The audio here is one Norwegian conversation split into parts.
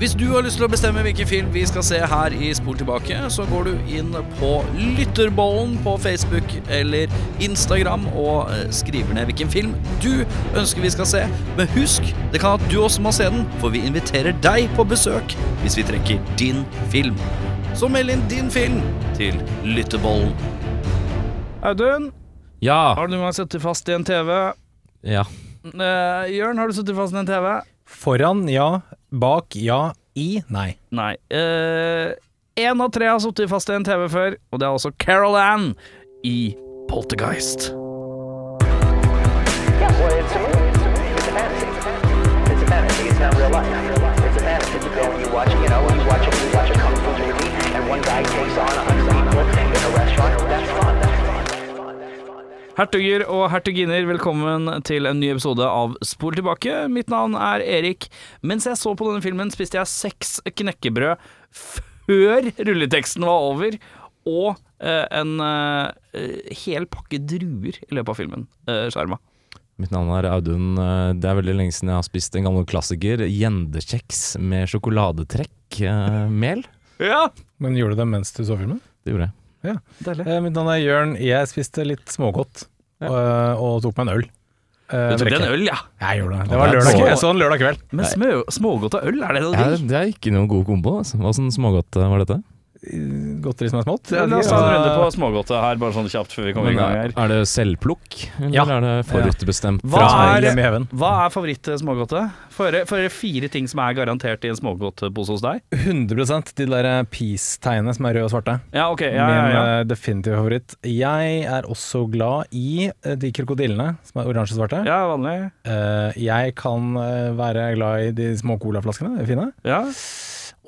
Hvis du har lyst til å bestemme hvilken film vi skal se her i Spol tilbake, så går du inn på Lytterbollen på Facebook eller Instagram og eh, skriver ned hvilken film du ønsker vi skal se. Men husk, det kan at du også må se den, for vi inviterer deg på besøk hvis vi trekker din film. Så meld inn din film til Lytterbollen. Audun, Ja. har du noen gang sittet fast i en TV? ja. Uh, Jørn, har du sittet fast i en TV? Foran ja, bak ja, i nei. Nei. Én av tre har sittet fast i en TV før, og det er også Carol Ann i Poltergeist. Yeah, well, it's a movie. It's a fantasy. It's a fantasy. It's not real life. It's a fantasy. You go and you watch, you know, you watch a, you watch a kung fu movie, and one guy takes on a hundred Hertuger og hertuginner, velkommen til en ny episode av Spol tilbake. Mitt navn er Erik. Mens jeg så på denne filmen, spiste jeg seks knekkebrød før rulleteksten var over, og eh, en eh, hel pakke druer i løpet av filmen. Eh, Skjerma. Mitt navn er Audun. Eh, Det er veldig lenge siden jeg har spist en gammel klassiker. Gjendekjeks med sjokoladetrekk. eh, mel. Ja, Men gjorde du det mens du så filmen? Det gjorde jeg. deilig. Eh, mitt navn er Jørn. Jeg spiste litt smågodt og, og tok meg en øl. Uh, Du tok deg en øl, ja. Jeg gjorde det. Det var lørdag, jeg så den lørdag kveld. Men små, smågodt og øl, er det noe Ja, det er ikke noen god kombo. Altså. Hva slags smågodt eh, var dette? Godteri som er smått. La oss ta en runde på smågodtet her, bare sånn kjapt før vi kommer i gang er, her. er det selvplukk, eller Ja. er det forutbestemt? Hva fra- er-. Hva er favoritt-smågodtet? Få høre fire ting som er garantert i en smågodtpose hos deg. 100 de der eh, peace-tegnene som er røde og svarte. Ja, ok. Ja, ja, Min ja. eh, definitive favoritt. Jeg er også glad i eh, de krokodillene som er oransje og svarte. ja vanlig. Eh, jeg kan være glad i de små colaflaskene, de fine. Ja.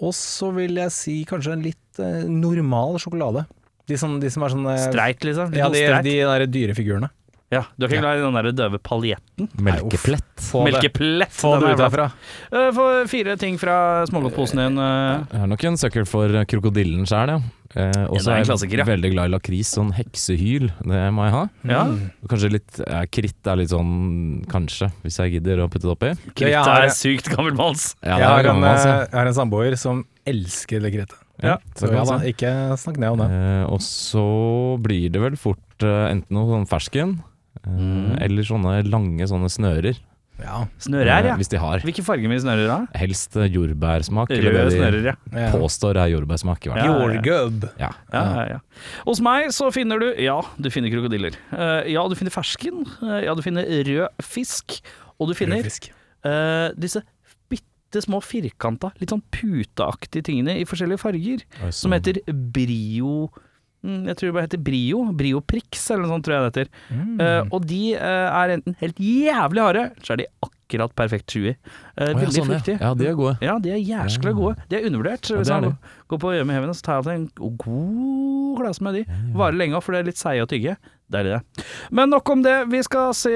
Og så vil jeg si kanskje en litt eh, normal sjokolade. De som, de som er sånn Streit, liksom. Ja, de, de, de der dyrefigurene. Ja, du er ikke glad i den der døve paljetten? Melkeplett. Få det, Melkeplett. få den det er ut bra. herfra. Eh, Få fire ting fra smågodtposen din. eh. Jeg er nok en sucker for krokodillen sjøl, ja. Eh, og Ja, det så er en er klassiker, ja. jeg veldig glad i lakris. Sånn heksehyl, det må jeg ha. Ja. Kanskje litt eh, kritt er litt sånn Kanskje, hvis jeg gidder å putte det oppi. Kritt jeg har- er sykt gammelmanns. Ja, jeg, er har en, gammel, altså. eh, jeg har en samboer som elsker det krittet. Ja, Så ja da, ikke snakk ned om det. Eh, og så blir det vel fort eh, enten noe sånn fersken, eh, Mm. eller sånne lange sånne snører. Ja. Snører, ja. eh, Hvis de har. Hvilke farger med snører da? Helst eh, jordbærsmak. eller Røde det de snører, ja. Ja. påstår er jordbærsmak. i hvert Ja, fall. ja, ja. Jordgubb. Ja. Ja, ja, ja. Hos meg så finner du Ja, du finner krokodiller. Eh, ja, du finner fersken. Eh, ja, du finner rød fisk. Og du finner eh, disse bitte små firkanta, litt sånn puteaktige tingene i forskjellige farger. Oi, Som heter brio Jeg tror det bare heter Brio. Brio Prix, eller noe sånt, tror jeg det heter. Mm. Uh, og de uh, er enten helt jævlig harde, så er de akkurat perfekt chewy. Uh, Å, ja, veldig sånn, ja. fruktige. Ja, de er gode. Ja, de er jæskla gode. De er undervurdert. Ja, Hvis jeg går på Hjemme Heaven, så tar jeg en god klasse med de. Varer lenge for det er litt seige å tygge. Deilig, det. Men nok om det. Vi skal se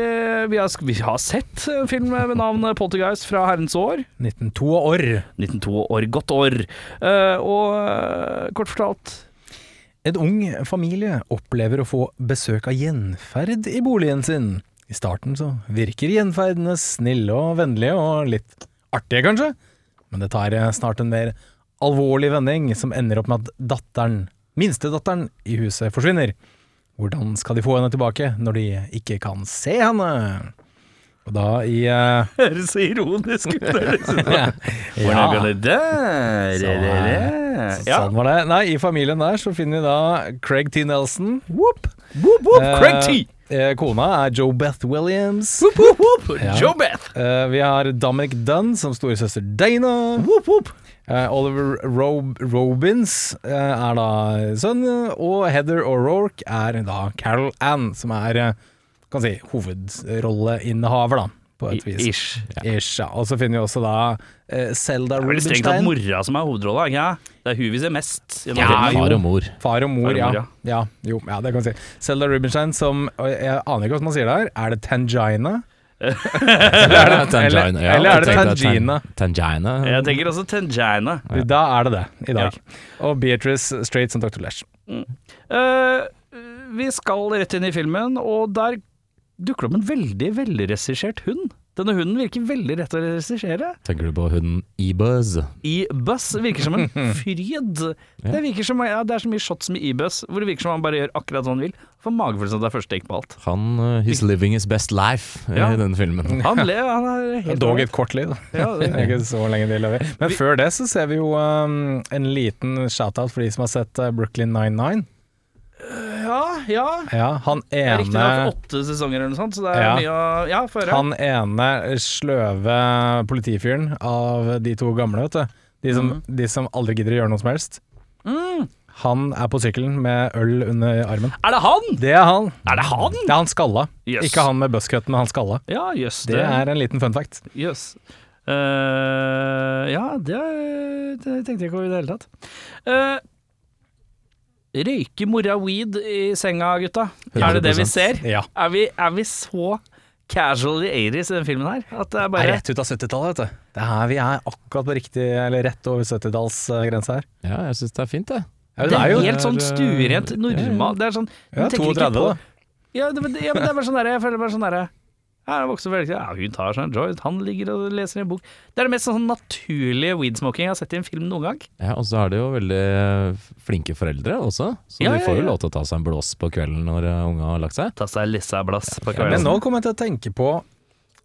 Vi har, vi har sett en film ved navn Poltergeist fra herrens år. 1902 år. 1902 år, godt år. Eh, og kort fortalt En ung familie opplever å få besøk av gjenferd i boligen sin. I starten så virker gjenferdene snille og vennlige og litt artige, kanskje. Men det tar eh, snart en mer alvorlig vending som ender opp med at datteren, minstedatteren i huset, forsvinner. Hvordan skal de få henne tilbake når de ikke kan se henne? Og da i uh... Høres så ironisk ut. Hvordan Ja. Så, Ja. Sånn var det. Nei, i familien der så finner vi da Craig T. Nelson. Whoop. Whoop, whoop, Eh, Craig T. Eh, kona er Joe Beth Williams. Whoop, whoop, whoop. Ja. Joe Beth. Eh, vi har Dominic Dunn som storesøster Dana. Whoop, whoop. Eh, Oliver Rob Robins eh, er da sønn, og Heather O'Rourke er da Carol Ann, som er eh, kan si, hovedrolleinnehaver, da, på et vis. Ish. Ish, ja. Og så finner vi også da uh, Selda Det er vel strengt tatt mora som er hovedrolla, ikke sant? Det er hun vi ser mest. Ja. Far og mor. Far og mor, Far og ja. mor, ja. ja. Jo, ja, det kan vi si. Selda Rubinstein som Jeg aner ikke hva man sier der. Er det Tangina? Eller er det Tangina? Ja, eller er det Tangina? Tangina. Jeg tenker også Tangina. Da er det det i dag. Og Beatrice Straight som Dr. Lesh. Eh, vi skal rett inn i filmen, og der dukker det opp en veldig velregissert hund. Denne hunden virker veldig rett å regissere. Tenker du på hunden E-Buzz? E-Buzz virker som en fryd. Det virker som, ja, det er så mye shots med E-Buzz hvor det virker som han bare gjør akkurat som han vil. Får magefølelsen at det er første take på alt. Han uh, He's living his best life Ja. i denne filmen. Han le, han er helt Dog et kort liv, da. Ja, ikke så lenge de lever. Men før det så ser vi jo um, en liten shout-out for de som har sett uh, Brooklyn 99. ja, ja. Ja, han Riktignok ene åtte sesonger eller noe sånt, så det er Ja. mye å Ja, få høre. Han ene sløve politifyren av de to gamle, vet du. De som, de som aldri gidder å gjøre noe som helst. Mm. Han er på sykkelen med øl under armen. Er det han? Det er han. Er det han? Det er han skalla. Yes. Ikke han med buzzcut, men han skalla. Ja, yes, Det er en liten fun fact. Jøss. Uh, ja, det, det tenkte jeg ikke over i det hele tatt. Uh, røyker mora weed i senga, gutta? Er det det vi ser? Ja. Er vi, er vi så casual i 80s i den filmen her? At det er Det er bare rett ut av 70-tallet, vet du. Det er vi er akkurat på riktig, eller rett over 70-tallsgrensa her. Ja, jeg syns det er fint, det. Ja, Det er jo helt sånn er- stuerent, ja, normal Det er sånn ja, man tenker ikke 32, da. Ja, det, ja, men det er bare sånn derre jeg føler bare sånn derre ja, jeg vokste veldig, ja, hun tar seg en joint, han ligger og leser en bok. Det er det mest sånn naturlige weedsmoking jeg har sett i en film noen gang. Ja, Og så er det jo veldig eh, flinke foreldre også, så Ja, de får jo ja. lov til å ta seg en blås på kvelden når uh, unga har lagt seg. Ta seg lissa blass på Ja, kvelden. men nå kommer jeg til å tenke på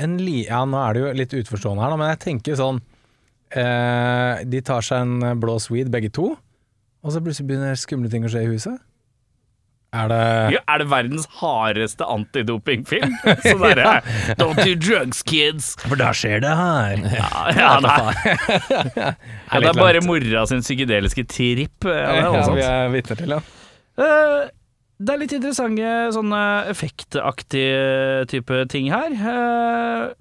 en li... Ja, nå er det jo litt utforstående her, men jeg tenker sånn eh, De tar seg en blås weed, begge to, og så plutselig begynner skumle ting å skje i huset. Er det Ja, er det verdens hardeste antidopingfilm? Sånn ja. Don't do drugs, kids. For da skjer det her. Ja, ja, nei. ja, det er bare mora sin psykedeliske tripp. Ja, det er vi er vitner til, ja. Uh, Det er litt interessante sånne effektaktige type ting her. Uh,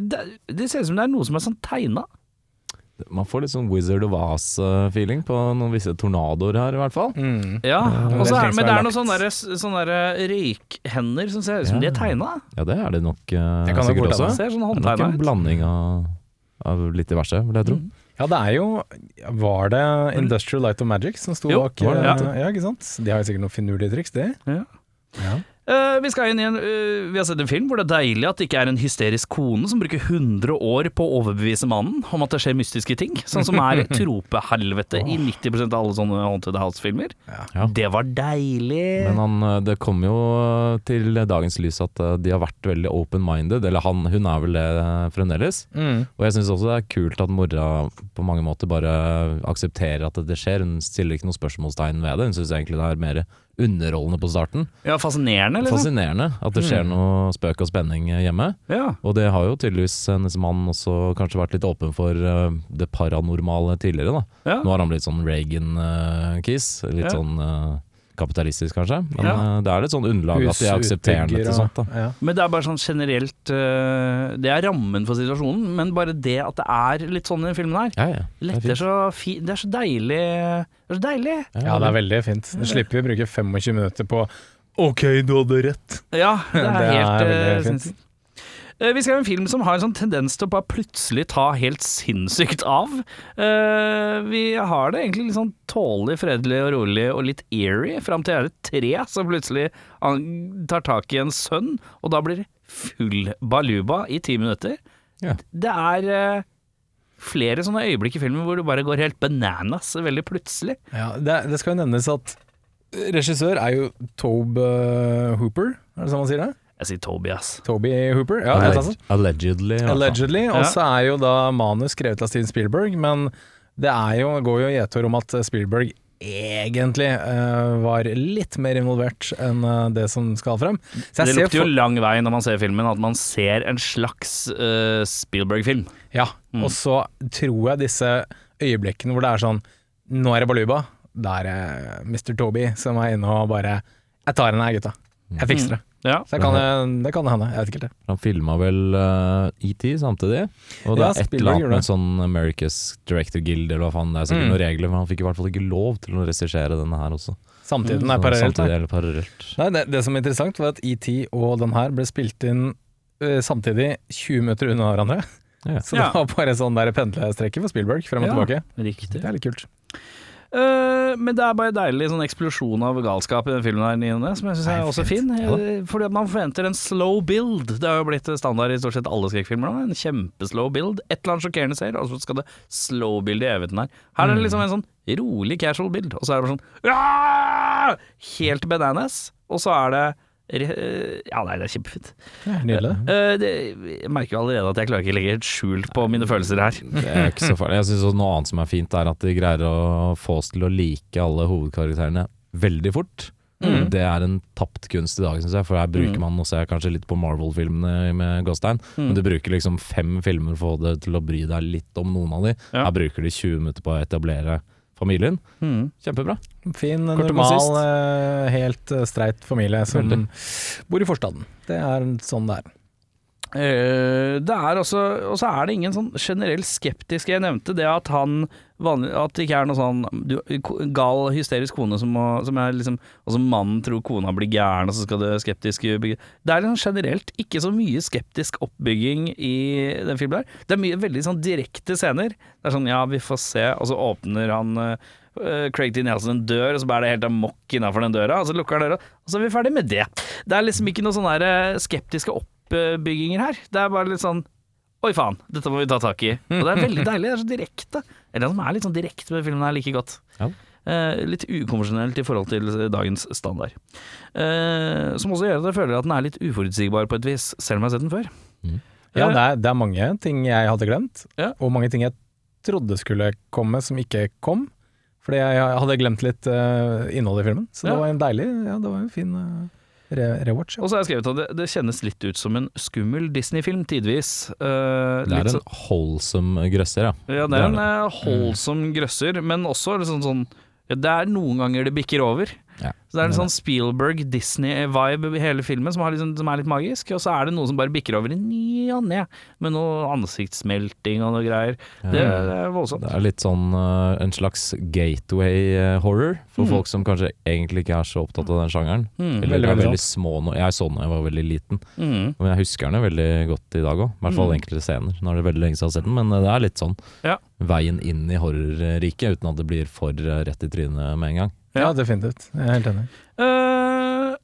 Det, det ser ut som det er noe som er sånn tegna. Man får litt sånn Wizard of Oz-feeling på noen visse tornadoer her, i hvert fall. Mm. Ja, det er og så er, men det er noen sånne, der- sånne der røykhender som ser ut som de er Ja. tegna. Ja, det er det nok uh, Det kan sikkert også. Ser sånn Det er nok en blanding av, av litt diverse, vil jeg tro. Ja, det er jo Var det Industrial Light of Magic som sto bak? det, eh, ja, ikke sant? De har jo sikkert noen finurlige triks, det. Ja. Ja. Eh, vi skal inn i en uh, Vi har sett en film hvor det er deilig at det ikke er en hysterisk kone som bruker 100 år på å overbevise mannen om at det skjer mystiske ting, sånn som er tropehelvete i 90% av alle sånne Haunted House-filmer. Ja. Det var deilig. Men han, eh, det kom jo til dagens lys at de har vært veldig open-minded, eller han, hun er vel det fremdeles. Mm. Og jeg syns også det er kult at mora på mange måter bare aksepterer at det skjer. Hun stiller ikke noe spørsmålstegn ved det. Hun syns egentlig det er mer underholdende på starten. ja, fascinerende, liksom. Fascinerende at det skjer noe spøk og spenning hjemme. Ja. Og det har jo tydeligvis hennes mann også kanskje vært litt åpen for uh, det paranormale tidligere, da. Ja. Nå har han blitt sånn Reagan-kiss. litt Ja. sånn eh, kapitalistisk, kanskje. Men Ja. eh, det er litt sånn underlag at de er aksepterende til sånt. Ja. Men det er bare sånn generelt eh, Det er rammen for situasjonen, men bare det at det er litt sånn i filmen her, Ja, ja. Det er så fi Det er så deilig. Det er så deilig. ja, det er veldig fint. Du slipper å bruke 25 minutter på OK, du hadde rett. Ja, det er, Det er helt helt eh, fint. Eh, Vi ha en film som har en sånn tendens til å bare plutselig ta helt sinnssykt av. Eh, vi har det egentlig litt sånn tålelig, fredelig og rolig og litt eerie, fram til det er et tre som plutselig tar tak i en sønn, og da blir det full baluba i ti minutter. Ja. Det er eh, flere sånne øyeblikk i filmen hvor du bare går helt bananas veldig plutselig. Ja, det, det skal jo nevnes at regissør er jo Tobe Hooper, er det sånn man sier det? Jeg sier Tobias. Toby Hooper? Ja, Alleg sånn. Allegedly. Allegedly. Og så er jo da manus skrevet av Steven Spielberg, men det er jo, går jo et om at Spielberg egentlig uh, var litt mer involvert enn uh, det som skal frem. Så Det lukter jo lang vei når man ser filmen, at man ser en slags uh, Spielberg-film. Ja, Mm. og så tror jeg disse øyeblikkene hvor det er sånn Nå er det baluba. Da er det Mr. Toby som er inne og bare Jeg tar henne her, gutta. Jeg fikser det. Ja. Så jeg kan, det kan hende. Jeg vet ikke helt det. Han filma vel uh, ET samtidig. Og det Ja, er et eller annet med sånn America's Director Guild eller hva faen. Det er sikkert Mm. noen regler, men han fikk i hvert fall ikke lov til å regissere denne her også. Samtidig. Den Så er parallelt. Samtidig eller parallelt. Nei, det, det som er interessant, var at ET og den her ble spilt inn uh, samtidig 20 minutter unna hverandre. Ja. Så Ja. det var bare sånn der pendlestrekke for Spielberg frem og Ja. tilbake. Riktig. Det er litt kult. Eh, men det er bare deilig sånn eksplosjon av galskap i den filmen her, Nine, som jeg syns er også fint. fin. Eh, Fordi at man forventer en slow build. Det har jo blitt standard i stort sett alle skrekkfilmer nå. En kjempeslow build. Et eller annet sjokkerende ser, og så skal det slow build i evigheten her. Her er det liksom en sånn rolig casual build, og så er det bare sånn Aah! Helt bananas, og så er det Ja, nei, det er kjempefint. Ja, Nydelig. Eh, det, jeg merker jo allerede at jeg klarer ikke å legge helt skjul på mine følelser her. Det er ikke så farlig. Jeg synes Noe annet som er fint, er at de greier å få oss til å like alle hovedkarakterene veldig fort. Mm. Det er en tapt kunst i dag, syns jeg. For her bruker Mm. man Nå ser jeg kanskje litt på Marvel-filmene med Gåstein, men du bruker liksom fem filmer for å få det til å bry deg litt om noen av de. Ja. Her bruker de 20 minutter på å etablere familien. Mm. Kjempebra. Fin, Kort normal, eh, helt eh, streit familie som Veldig. bor i forstaden. Det er sånn det er. Eh, det er også Og så er det ingen sånn generell skeptisk Jeg nevnte det at han vanlig, At det ikke er noe sånn du, gal, hysterisk kone som, som er liksom Og som mannen tror kona blir gæren, og så skal det skeptiske bygge Det er liksom generelt ikke så mye skeptisk oppbygging i den filmen der. Det er mye veldig sånn direkte scener. Det er sånn ja, vi får se, og så åpner han eh, Craig T. Nelson en dør, og så bærer det helt amok innafor den døra, og så lukker han døra, og så er vi ferdig med det. Det er liksom ikke noe sånn eh, skeptiske oppbygginger her. Det er bare litt sånn Oi faen, dette må vi ta tak i. Og det er veldig deilig. Det er så direkte. Eller det som er litt sånn direkte med filmen her, like godt. Ja. Eh, litt ukonvensjonelt i forhold til dagens standard. Eh, som også gjør at jeg føler at den er litt uforutsigbar på et vis, selv om jeg har sett den før. Ja, Eh, det er, det er mange ting jeg hadde glemt, Ja. og mange ting jeg trodde skulle komme som ikke kom. Fordi jeg hadde glemt litt uh, innholdet i filmen. Så Ja. det var en deilig Ja, det var en fin uh, re rewatch. Ja. Og så har jeg skrevet at det, det kjennes litt ut som en skummel Disney-film tidvis. Uh, Det er sånn- en holdsom grøsser, ja. Ja, det Det er er en eh, holdsom grøsser, men også liksom sånn ja, Det er noen ganger det bikker over. Ja. Så det er en sånn Spielberg-Disney-vibe i hele filmen som, har liksom, som er litt magisk. Og så er det noe som bare bikker over i ny og ne, med noe ansiktssmelting og noe greier. Det, det er voldsomt. Det er litt sånn eh, en slags gateway eh, horror for Mm. folk som kanskje egentlig ikke er så opptatt av den sjangeren. Mm. Eller Veldig, er veldig små nå. Jeg så den da jeg var veldig liten, Mm. men jeg husker den veldig godt i dag òg. I hvert fall Mm. enkelte scener. Nå er det veldig lenge siden jeg har sett den, men eh, det er litt sånn Ja. veien inn i horrorriket, uten at det blir for rett i trynet med en gang. Ja, definitivt. Jeg er helt enig. Uh,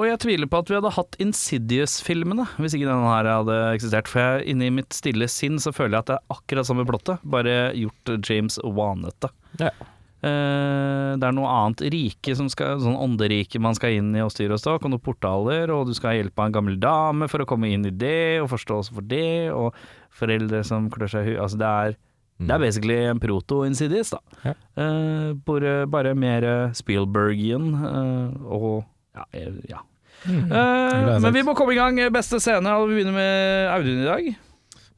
og jeg tviler på at vi hadde hatt Insidious-filmene hvis ikke denne her hadde eksistert. For jeg, inni mitt stille sinn så føler jeg at det er akkurat samme plottet, bare gjort James Wanete. Ja. Uh, det er noe annet rike som skal, sånn ånderike man skal inn i og styre og stå, og noen portaler, og du skal hjelpe en gammel dame for å komme inn i det, og forståelse for det, og foreldre som klør seg i hu... Altså det er, det er basically en proto-insidies, da. Ja. Eh, bare, bare mer Spielbergian, eh, og ja. eh, ja. Mm. Eh, men vi må komme i gang. Beste scene, vi begynner med Audun i dag.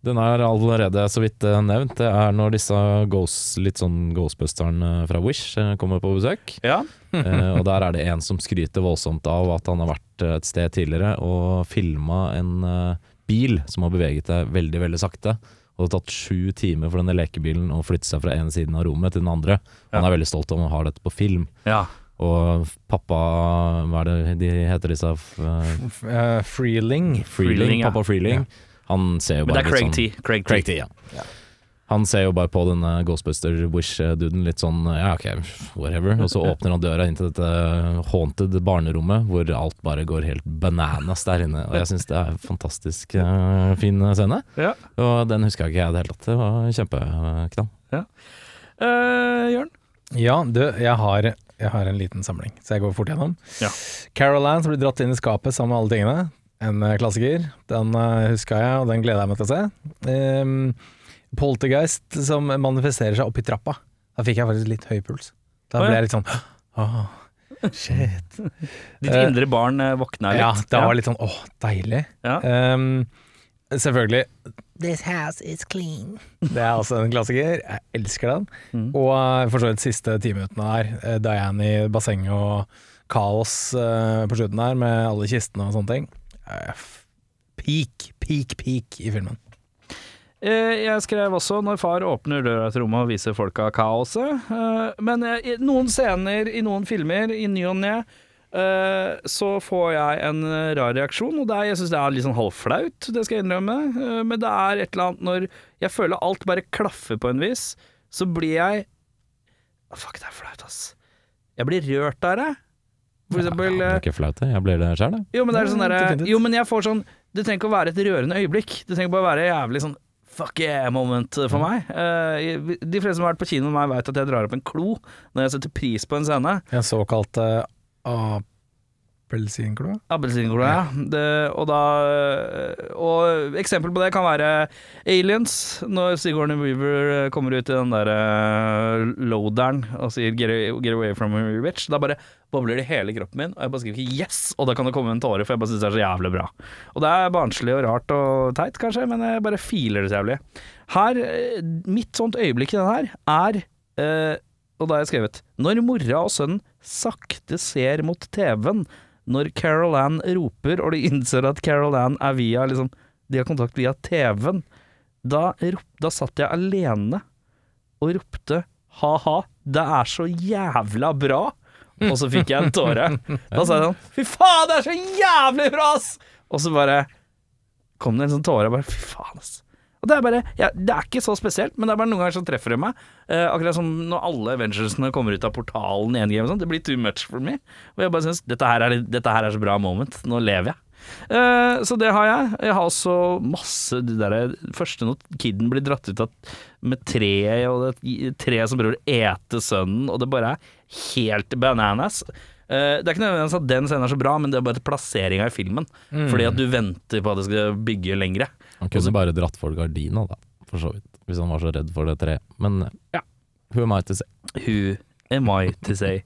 Den er allerede så vidt eh, nevnt. Det er når disse ghost, litt sånn ghostbusterne fra Wish eh, kommer på besøk. Ja. Eh, og der er det en som skryter voldsomt av at han har vært eh, et sted tidligere og filma en eh, bil som har beveget seg veldig, veldig sakte. Og det har tatt sju timer for denne lekebilen å flytte seg fra ene siden av rommet til den andre. Han er veldig stolt av å ha dette på film. ja. Og pappa Hva er det de heter disse? Uh, F- eh, Freeling. Freeling. Freeling, ja. Pappa Freeling. Han ser jo Men det bare er Craig litt T. sånn Craig T. Craig T, ja. Han ser jo bare på denne Ghostbuster Wish-duden litt sånn ja ok, whatever. Og så åpner han døra inn til dette haunted barnerommet hvor alt bare går helt bananas der inne. Og jeg syns det er en fantastisk uh, fin scene. Ja. Og den huska ikke jeg i det hele tatt. Det var kjempeknall. Eh, Jørn? Ja, du, jeg har, jeg har en liten samling, så jeg går fort gjennom. Ja. Carol Ann som blir dratt inn i skapet sammen med alle tingene. En eh, klassiker. Den uh, huska jeg, og den gleder jeg meg til å se. Ehm, Poltergeist som manifesterer seg opp i trappa. Da fikk jeg faktisk litt høy puls. Da ble jeg litt sånn Åh, shit. Ditt indre barn eh, våkna litt. Ja, det var litt sånn åh, deilig. Ja. Um, selvfølgelig This house is clean. Det er også en klassiker. Jeg elsker den. Mm. Og eh, for så vidt siste ti minuttene der, eh, Diane i bassenget og kaos på slutten der med alle kistene og sånne ting. Peak, peak, peak i filmen. Eh, Jeg skrev også 'Når far åpner døra til rommet og viser folka kaoset'. Eh, Men eh, i noen scener i noen filmer, i ny og ne, eh, så får jeg en rar reaksjon. Og det er, jeg syns det er litt sånn halvflaut, det skal jeg innrømme. Men det er et eller annet når jeg føler alt bare klaffer på en vis, så blir jeg Fuck, det er flaut, ass. Jeg blir rørt der, jeg. For eksempel det eh, er ikke flaut, det. Jeg blir det sjøl, jeg. Jo, men det er sånn derre. Jo, men jeg får sånn Det trenger ikke å være et rørende øyeblikk. Det trenger bare å være jævlig sånn fuck yeah-moment for meg. Eh, de fleste som har vært på kino med meg, veit at jeg drar opp en klo når jeg setter pris på en scene. En såkalt uh, appelsinklo? Appelsinkloa, ja. Det, og da Og eksempel på det kan være Aliens, når Sigourney Weaver eh, kommer ut i den derre loaderen og sier get, get away from me, bitch. Da bare bobler det hele kroppen min, og jeg bare skriver yes, og da kan det komme en tåre, for jeg bare syns det er så jævlig bra. Og det er barnslig og rart og teit, kanskje, men jeg bare filer det så jævlig. Her, eh, mitt sånt øyeblikk i den her, er eh, og da har jeg skrevet Når mora og sønnen sakte ser mot TV-en Når Carol Ann roper Og de innser at Carol Ann er via liksom, De har kontakt via TV-en da, da satt jeg alene Og ropte Ha-ha, det er så jævla bra! Og så fikk jeg en tåre. Da sa jeg sånn Fy faen, det er så jævlig bra ass! Og så bare Kom det en sånn tåre og bare Fy faen ass og det er bare, ja, det er ikke så spesielt, men det er bare noen ganger som treffer det meg. Eh, akkurat som når alle Avengersene kommer ut av portalen i Endgame og sånn. Det blir too much for me. Og jeg bare syns dette, dette her er så bra moment. Nå lever jeg. Eh, så det har jeg. Jeg har også masse de der første når kiden blir dratt ut av med treet, og det treet som prøver å ete sønnen, og det bare er helt bananas. Eh, det er ikke nødvendigvis at den scenen er så bra, men det er bare plasseringa i filmen. Fordi at du venter på at det skal bygge lengre. Han kunne bare dratt for gardina, da, for så vidt. Hvis han var så redd for det treet. Men Ja. who am I to say? Who am I to say?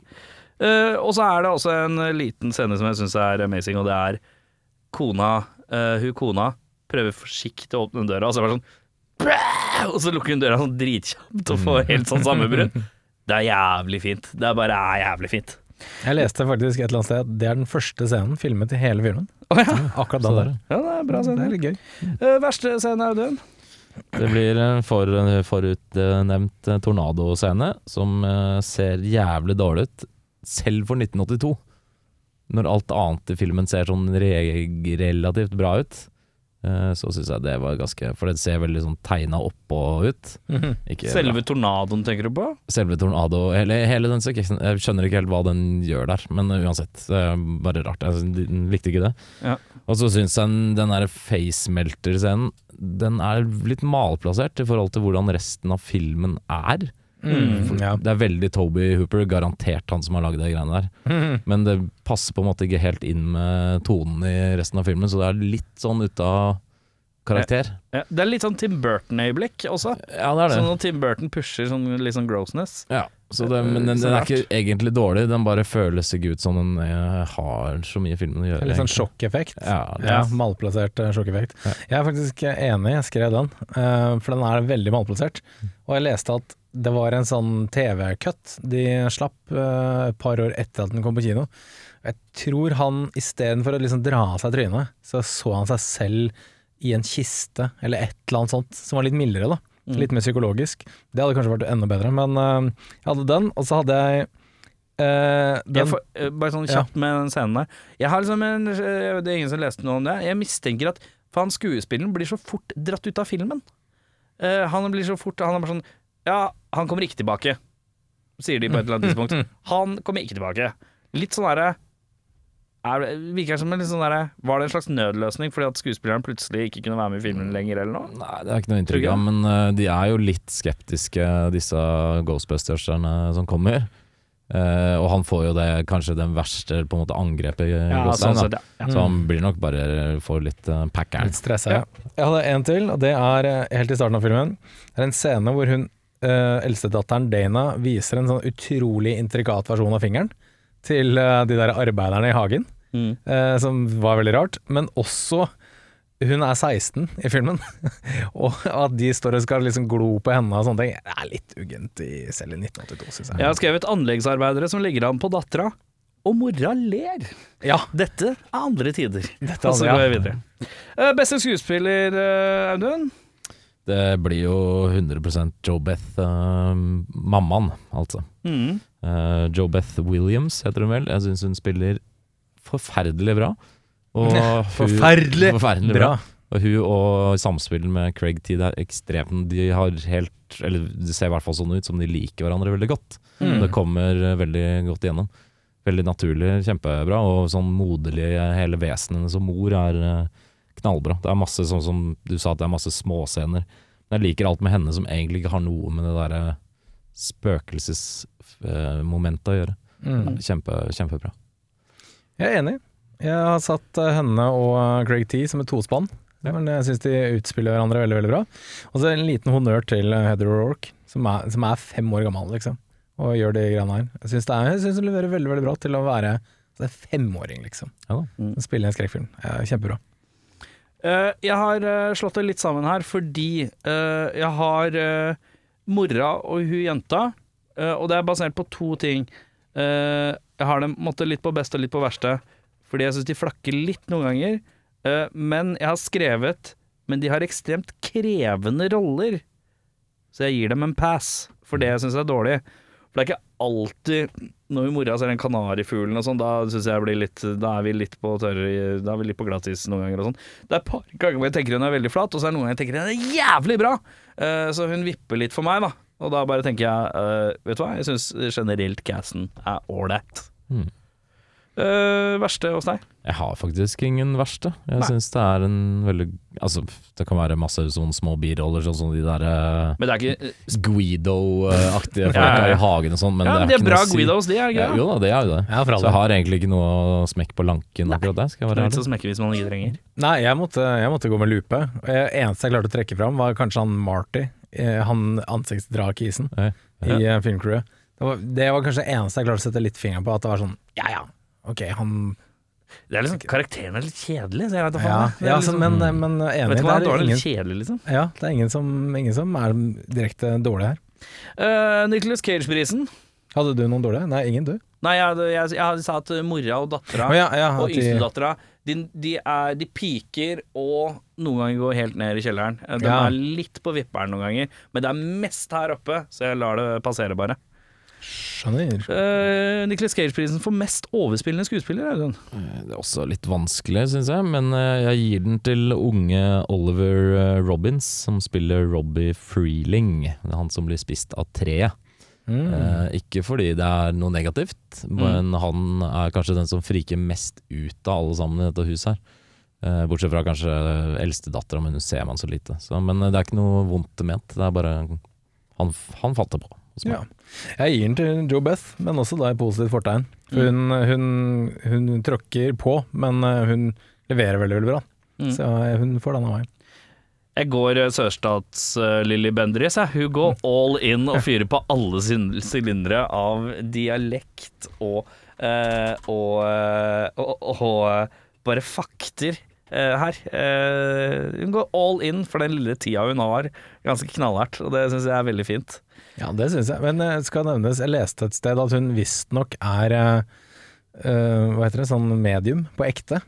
Uh, og så er det også en liten scene som jeg syns er amazing, og det er kona uh, Hun kona prøver forsiktig å åpne døra, og så er det sånn Bæh! Og så lukker hun døra sånn dritkjapt og får helt sånn sammenbrudd. Det er jævlig fint. Det er bare er jævlig fint. Jeg leste faktisk et eller annet sted at det er den første scenen filmet i hele filmen. Å ja. Akkurat da der, ja, det er bra scene. Det er litt gøy. Uh, verste scene, Audun? Det blir en for, forutnevnt eh, tornadoscene som eh, ser jævlig dårlig ut, selv for 1982. Når alt annet i filmen ser sånn re relativt bra ut, så syns jeg det var ganske For det ser veldig sånn tegna oppå ut. Ikke Selve tornadoen, tenker du på? selve tornado hele, hele den sekvensen Jeg skjønner ikke helt hva den gjør der, men uansett. Det er bare rart. Jeg likte ikke det. Ja. Og så syns jeg den, den der facemelter-scenen Den er litt malplassert i forhold til hvordan resten av filmen er. Mm, ja. Det er veldig Toby Hooper, garantert han som har lagd de greiene der. Men det passer på en måte ikke helt inn med tonen i resten av filmen, så det er litt sånn ute av karakter. Ja, det er litt sånn Tim Burton-øyeblikk også. Ja, det er det. Sånn når Tim Burton pusher sånn, litt sånn grossness. Ja, det, men den, den er ikke egentlig dårlig, den bare føles ikke ut som den eh, har så mye filmen å gjøre. Litt sånn sjokkeffekt. Ja, Ja, malplassert eh, sjokkeffekt. Ja. Jeg er faktisk enig, jeg skrev den, eh, for den er veldig malplassert. Og jeg leste at det var en sånn TV-cut de slapp et par år etter at den kom på kino. Jeg tror han istedenfor å liksom dra av seg trynet, så så han seg selv i en kiste, eller et eller annet sånt, som var litt mildere, da. Mm. Litt mer psykologisk. Det hadde kanskje vært enda bedre, men uh, jeg hadde den, og så hadde jeg Uh, den får, uh, bare sånn Ja. kjapt med den scenen der. Jeg har liksom en, det er ingen som leste noe om det. Jeg mistenker at faen, skuespilleren blir så fort dratt ut av filmen. Uh, han blir så fort Han er bare sånn Ja, han kommer ikke tilbake, sier de på et eller annet tidspunkt. Han kommer ikke tilbake. Litt sånn derre er, Virker som en litt sånn der, Var det en slags nødløsning fordi at skuespilleren plutselig ikke kunne være med i filmen lenger, eller noe? Nei, det er ikke noe inntrykk av, men uh, de er jo litt skeptiske, disse Ghostbusters-erne som kommer. Uh, og han får jo det kanskje den verste på en måte angrepet Ja, sånn da. sett, ja. ja. Så han blir nok bare får litt uh, packeren. Litt stressa, ja. Jeg hadde en til, og det er eh, helt i starten av filmen. Det er en scene hvor hun, uh, eldstedatteren Dana, viser en sånn utrolig intrikat versjon av fingeren til uh, de der arbeiderne i hagen, Mm. eh, som var veldig rart. Men også hun er 16 i filmen, og at de står og skal liksom glo på henne og sånne ting, det er litt uggent i, selv i 1982, syns jeg. Jeg har skrevet anleggsarbeidere som ligger an på dattera, og mora ler. Ja, Dette er andre tider. dette Og så ja. går jeg videre. Uh, beste skuespiller, uh, Audun? Det blir jo 100 Joe Beth, uh, mammaen, altså. Mm. Uh, Joe Beth Williams heter hun vel. Jeg syns hun spiller forferdelig bra. Og hun- Forferdelig forferdelig bra. Og hun og samspillet med Craig T er ekstremt De har helt Eller det ser i hvert fall sånn ut som de liker hverandre veldig godt. Mm. Det kommer eh, veldig godt igjennom. Veldig naturlig, kjempebra. Og sånn moderlig hele vesenet hennes som mor er eh, knallbra. Det er masse sånn som du sa, at det er masse småscener. Men jeg liker alt med henne som egentlig ikke har noe med det derre spøkelsesmomentet å gjøre. Mm. Kjempe, kjempebra. Jeg er enig. Jeg har satt eh, henne og Greg T som et tospann. Men jeg syns de utspiller hverandre veldig veldig bra. Og så en liten honnør til eh, Heather O'Rourke, som er, som er fem år gammel, liksom. Og gjør de greiene her. Jeg syns hun leverer veldig veldig bra til å være det er femåring, liksom. Ja da. Å Spille en skrekkfilm. Ja, kjempebra. Uh, jeg har uh, slått det litt sammen her fordi uh, jeg har eh, mora og hun jenta, eh, og det er basert på to ting. Jeg har dem måtte, litt på beste og litt på verste, fordi jeg syns de flakker litt noen ganger. Eh, men jeg har skrevet Men de har ekstremt krevende roller, så jeg gir dem en pass for det jeg syns er dårlig. For det er ikke alltid Når mora ser den kanarifuglen og sånn, da syns jeg blir litt Da er vi litt på tørre Da er vi litt på glattis noen ganger og sånn. Det er et par ganger hvor jeg tenker hun er veldig flat, og så er det noen ganger jeg tenker hun er jævlig bra. Eh, så hun vipper litt for meg, da. Og da bare tenker jeg uh, Vet du hva, jeg syns generelt casten er ålreit. Mm. Eh, verste hos deg? Jeg har faktisk ingen verste. Jeg Nei. syns det er en veldig Altså, det kan være masse sånne små biroller, sånn som de der eh, Men det er ikke Guido-aktige folka Ja, ja, ja. i hagen og sånn, men Ja, men det de er er ikke bra noe å si. Guidos, de, er det Ja, jo da, det er jo det. Ja, Så jeg har egentlig ikke noe smekk på lanken akkurat der, skal jeg være er ærlig. så smekke hvis man ikke trenger. Nei, jeg måtte, jeg måtte gå med lupe. Eneste jeg klarte å trekke fram, var kanskje han Marty, han ansiktsdragkisen Ja. i uh, filmcrewet. Det var, det var kanskje det eneste jeg klarte å sette litt fingeren på, at det var sånn ja ja, ok, han Det er liksom, Karakteren er litt kjedelig, så jeg vet da Ja, faen. ja liksom- men, men enig, Vet du hva, det er ingen, kjedelig, liksom. ja, det er ingen som, ingen som er direkte dårlig her. Uh, Nicholas Cage-prisen. Hadde du noen dårlige? Nei, ingen du? Nei, jeg, jeg, jeg, sa at mora og dattera ja, ja, og yngstedattera de, de, er- de piker og noen ganger går helt ned i kjelleren. Eh, De Ja. er litt på vipperen noen ganger, men det er mest her oppe, så jeg lar det passere bare. Skjønner. Uh, Nicholas Cage-prisen for mest overspillende skuespiller. Audun. Det er også litt vanskelig, syns jeg, men eh, jeg gir den til unge Oliver Robins, Robbins, som spiller Robbie Freeling. Det er han som blir spist av treet. Mm. Eh, ikke fordi det er noe negativt, men han er kanskje den som friker mest ut av alle sammen i dette huset her. Eh, bortsett fra kanskje eldstedattera, men hun ser man så lite. Så, men eh, det er ikke noe vondt ment, det er bare Han, han falt det på. Ja. Jeg gir den til Joe Beth, men også da i positivt fortegn. For hun, hun, hun tråkker på, men eh, hun leverer veldig, veldig bra. Mm. Så eh, hun får den av meg. Jeg går uh, sørstads-Lilly Bendriss. Hun går all in og fyrer på alle sylindere av dialekt og, eh, og, eh, og, og, eh, bare fakter eh, her. Eh, hun går all in for den lille tida hun har. Ganske knallhardt, og det syns jeg er veldig fint. Ja, det syns jeg. Men det skal nevnes, jeg leste et sted at hun visstnok er eh, eh, Hva heter det, sånn medium på ekte.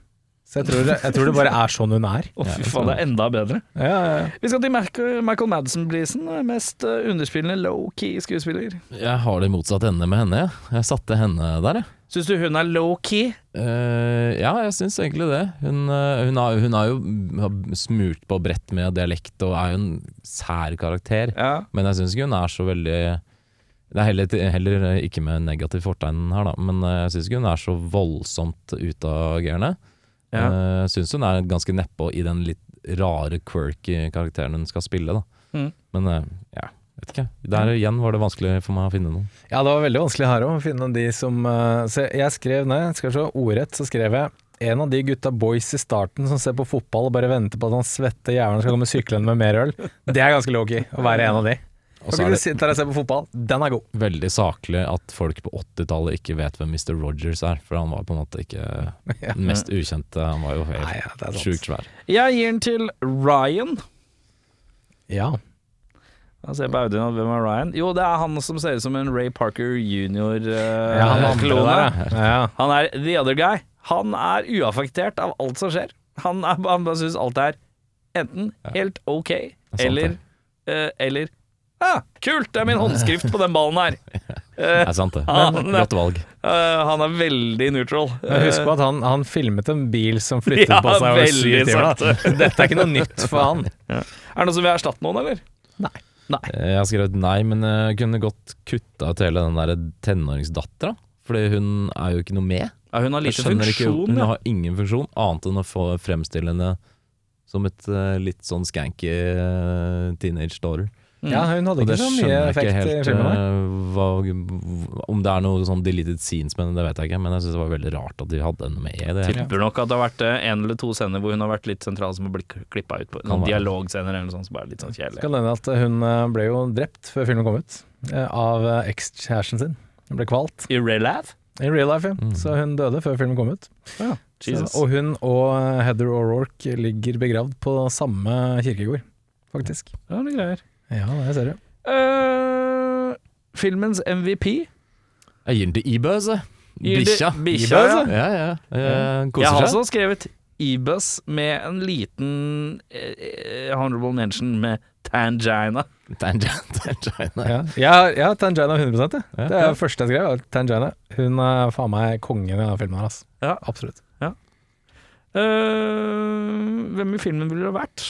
Så jeg tror, det, jeg tror det bare er sånn hun er. Å, fy faen, det er enda bedre. Ja, ja, ja. Vi skal til Michael, Madsen-prisen. Mest eh, underspillende low-key skuespiller. Jeg har det motsatt ende med henne, jeg. Jeg satte henne der, jeg. Syns du hun er low-key? Uh, ja, jeg syns egentlig det. Hun, eh, hun, har, hun har jo har smurt på brett med dialekt og er jo en sær karakter. Ja. Men jeg syns ikke hun er så veldig Det er heller, heller ikke med negativt fortegn her, da, men jeg syns ikke hun er så voldsomt utagerende. Ja. Uh, syns hun er ganske nedpå i den litt rare, quirky karakteren hun skal spille, da. Mm. Men uh, ja, vet ikke. Der igjen var det vanskelig for meg å finne noen. Ja, det var veldig vanskelig her òg, å finne de som uh, Så jeg skrev ned, skal vi se, ordrett så skrev jeg en av de gutta boys i starten som ser på fotball og bare venter på at han svette jævelen skal komme syklende med mer øl. Det er ganske low-key å være en av de. Og Og så så er det ser på fotball. Den er god. veldig saklig at folk på 80-tallet ikke vet hvem Mr. Rogers er, for han var på en måte ikke den mest ukjente. Han var jo Nei, helt ja, det er sant. sjukt svær. Jeg gir den til Ryan. Ja. Da ser jeg på Audun at hvem er Ryan? Jo, det er han som ser ut som en Ray Parker jr. ja han andre klone. der, ja. ja. Han er the other guy. Han er uaffektert av alt som skjer. Han, er, han bare syns alt er enten helt ok, sant, eller, eh, eller ah, Kult! Det er min håndskrift på den ballen her. Eh, Det er sant, det. Han- Godt valg. eh, han er veldig neutral. Men husk på at han, han filmet en bil som flyttet Ja, på seg over veldig syv timer. Da. Dette er ikke noe nytt for han. Er det noe som vil erstatte noen, eller? Nei. Nei. Eh, Jeg har skrevet nei, men jeg kunne godt kutta ut hele den der tenåringsdattera. Fordi hun er jo ikke noe med. Ja, hun har lite funksjon. ikke. Hun ja. har ingen funksjon, annet enn å få fremstille henne som et litt sånn skanky teenage daughter. Mm. Ja, hun hadde Og ikke så mye skjønner jeg ikke effekt i helt filmen. der. eh, hva, Om det er noe sånn deleted scenes med henne, det vet jeg ikke, men jeg syns det var veldig rart at de hadde henne med i det. hele. Tipper nok at det har vært eh, en eller to scener hvor hun har vært litt sentral som har blitt klippa ut på. Noen dialogscener eller noe sånt som bare er litt sånn kjedelig. Skal nevne at hun eh, ble jo drept før filmen kom ut, av ekskjæresten sin. Hun ble kvalt I real life? i real life, ja. Mm. så hun døde før filmen kom ut. Jesus. Så, og hun og Heather O'Rourke ligger begravd på samme kirkegård, faktisk. Ja, det er greier. Ja, det ser du. Eh, filmens MVP? Jeg gir den til Ibøs, jeg. Gir det- Bikkja. Bikkja, ja. Ja, ja. Eh, Jeg Koser har seg. også skrevet E-Bus med en liten eh, honorable mention med Tangina. Tangina tangent. Ja, jeg har- jeg har Tangina 100 jeg. Ja. Det er det første jeg skrev. var Tangina. Hun er faen meg kongen i denne filmen her, ass. Ja. Absolutt. Eh, hvem i filmen ville du ha vært?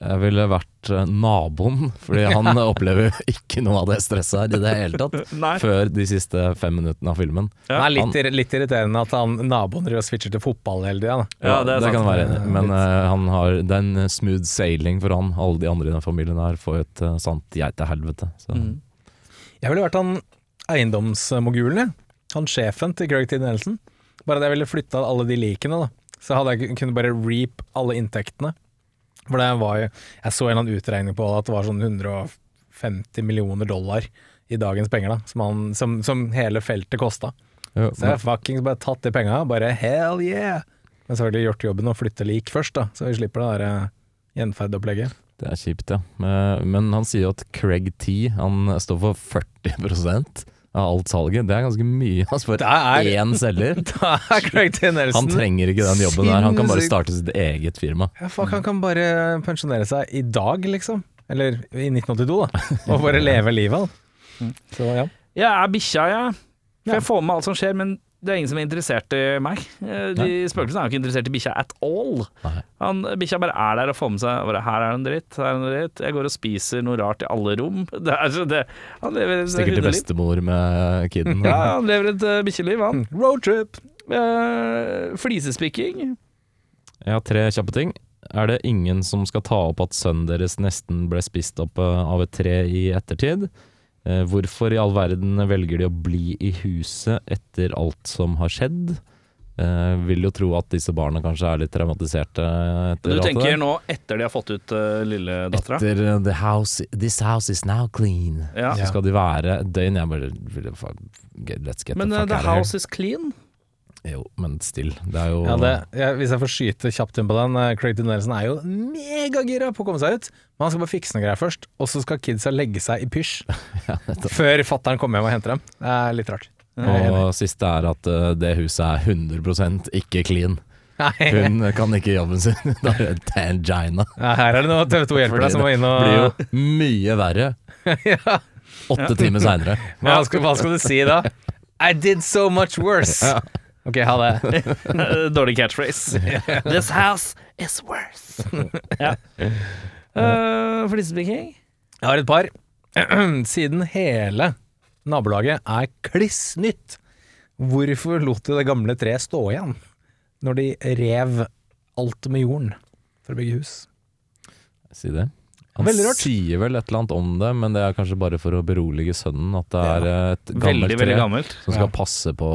Jeg ville vært eh, naboen, fordi han opplever jo ikke noe av det stresset her i det hele tatt. Før de siste fem minuttene av filmen. Det er litt, han, litt irriterende at han, naboen driver og switcher til fotball hele tida. Ja, det det kan være enig. Men eh, han har, det er en smooth sailing for han. Alle de andre i den familien her får et uh, sant geitehelvete. Så Mm. Jeg ville vært han eiendomsmogulen, jeg. Han sjefen til Greg T. Nelson. Bare at jeg ville flytta alle de likene, da. Så hadde jeg kunnet bare reap alle inntektene. For det var jo Jeg så en eller annen utregning på at det var sånn 150 millioner dollar i dagens penger, da. Som, han, som, som hele feltet kosta. Jo, Så jeg har fuckings bare tatt de penga, bare hell yeah! Men selvfølgelig gjort jobben og flytte lik først, da. Så vi slipper det der eh, gjenferdopplegget. Det er kjipt, ja. Men, men han sier jo at Craig T Han står for 40 av alt salget. Det er ganske mye altså for Det er- én selger. Da er Craig T. Nelson Han trenger ikke den jobben der. Han kan bare starte sitt eget firma. Ja, fuck, han kan bare pensjonere seg i dag, liksom. Eller i 1982, da. Og bare leve livet, han. Så ja. Jeg er bikkja, jeg. For jeg får med alt som skjer, men det er ingen som er interessert i meg. Eh, De Spøkelsene er jo ikke interessert i bikkja at all. Bikkja bare er der og får med seg bare, 'Her er det en dritt, her er det en dritt'. Jeg går og spiser noe rart i alle rom. Det er, det, han lever et Stikker til bestemor med kiden. Ja, han lever et uh, bikkjeliv, han. Roadtrip! Uh, flisespikking. Jeg har tre kjappe ting. Er det ingen som skal ta opp at sønnen deres nesten ble spist opp eh, av et tre i ettertid? Eh, hvorfor i all verden velger de å bli i huset etter alt som har skjedd? Eh, vil jo tro at disse barna kanskje er litt traumatiserte etter Du alt det tenker nå etter de har fått ut uh, lille dattera? Etter eh, the house, This house is now clean. Ja. Så skal de være et døgn. Jeg bare Let's get Men the uh, fuck the out of house is clean. Jo, men still. Det er jo Ja, det, ja, hvis jeg får skyte kjapt inn på den eh, Craig Nelson er jo megagira på å komme seg ut. Men han skal bare fikse noen greier først, og så skal kidsa legge seg i pysj. før fattern kommer hjem og henter dem. Det er litt rart. Er. Og siste er at eh, det huset er 100 ikke clean. Nei, Hun kan ikke jobben sin. Da er det tangina. ja, her er det noe TV 2 hjelper deg som må inn og Det blir jo mye verre ja. åtte timer seinere. Hva hva skal du si da? I did so much worse. Ja. Ok, ha det. Dårlig catchphrase. This house is worse. ja. Uh, flisespikking? Jeg har et par. Siden hele nabolaget er kliss nytt, hvorfor lot de det gamle treet stå igjen når de rev alt med jorden for å bygge hus? Si det. Han Veldig rart. sier vel et eller annet om det, men det er kanskje bare for å berolige sønnen at det er et gammelt Veldig, veldig tre gammelt. som skal passe på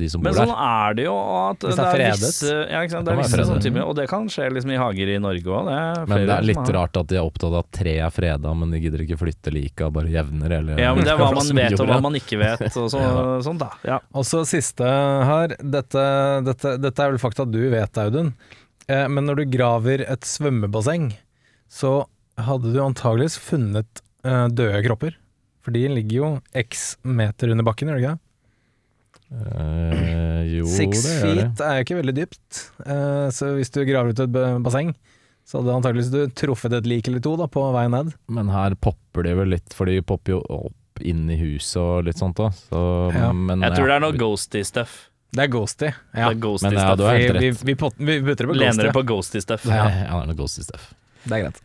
de som Men bor sånn der. er det jo at Hvis det er fredet. visse, ja, ikke sant? Det Det er visse sånne fredet. typer, og det kan skje liksom i hager i Norge òg. Men det er litt rart at de er opptatt av at tre er freda, men de gidder ikke flytte lika, og bare jevner hele Ja, men det er hva man vet og hva man ikke vet, og så, sånn da. Ja. Og så siste her, dette, dette, dette er vel fakta du vet, Audun. Eh, men når du graver et svømmebasseng, så hadde du antageligvis funnet uh, døde kropper. For de ligger jo x meter under bakken, gjør de ikke det? Eh, jo, Six det gjør det. feet er jo ikke veldig dypt, eh, så hvis du graver ut et basseng, så hadde antakeligvis du truffet et lik eller to da, på vei ned. Men her popper de vel litt, for de popper jo opp inn i huset og litt sånt òg. Ja. Men Jeg tror ja, det er noe ghosty stuff. Det er ghosty. Ja. Det er ghosty Men ja, stuff. du har Vi, helt vi, rett. vi, vi putter det på Lener ghosty. det på ghosty stuff. Ja. Ja, det er noe ghosty stuff. Det er greit.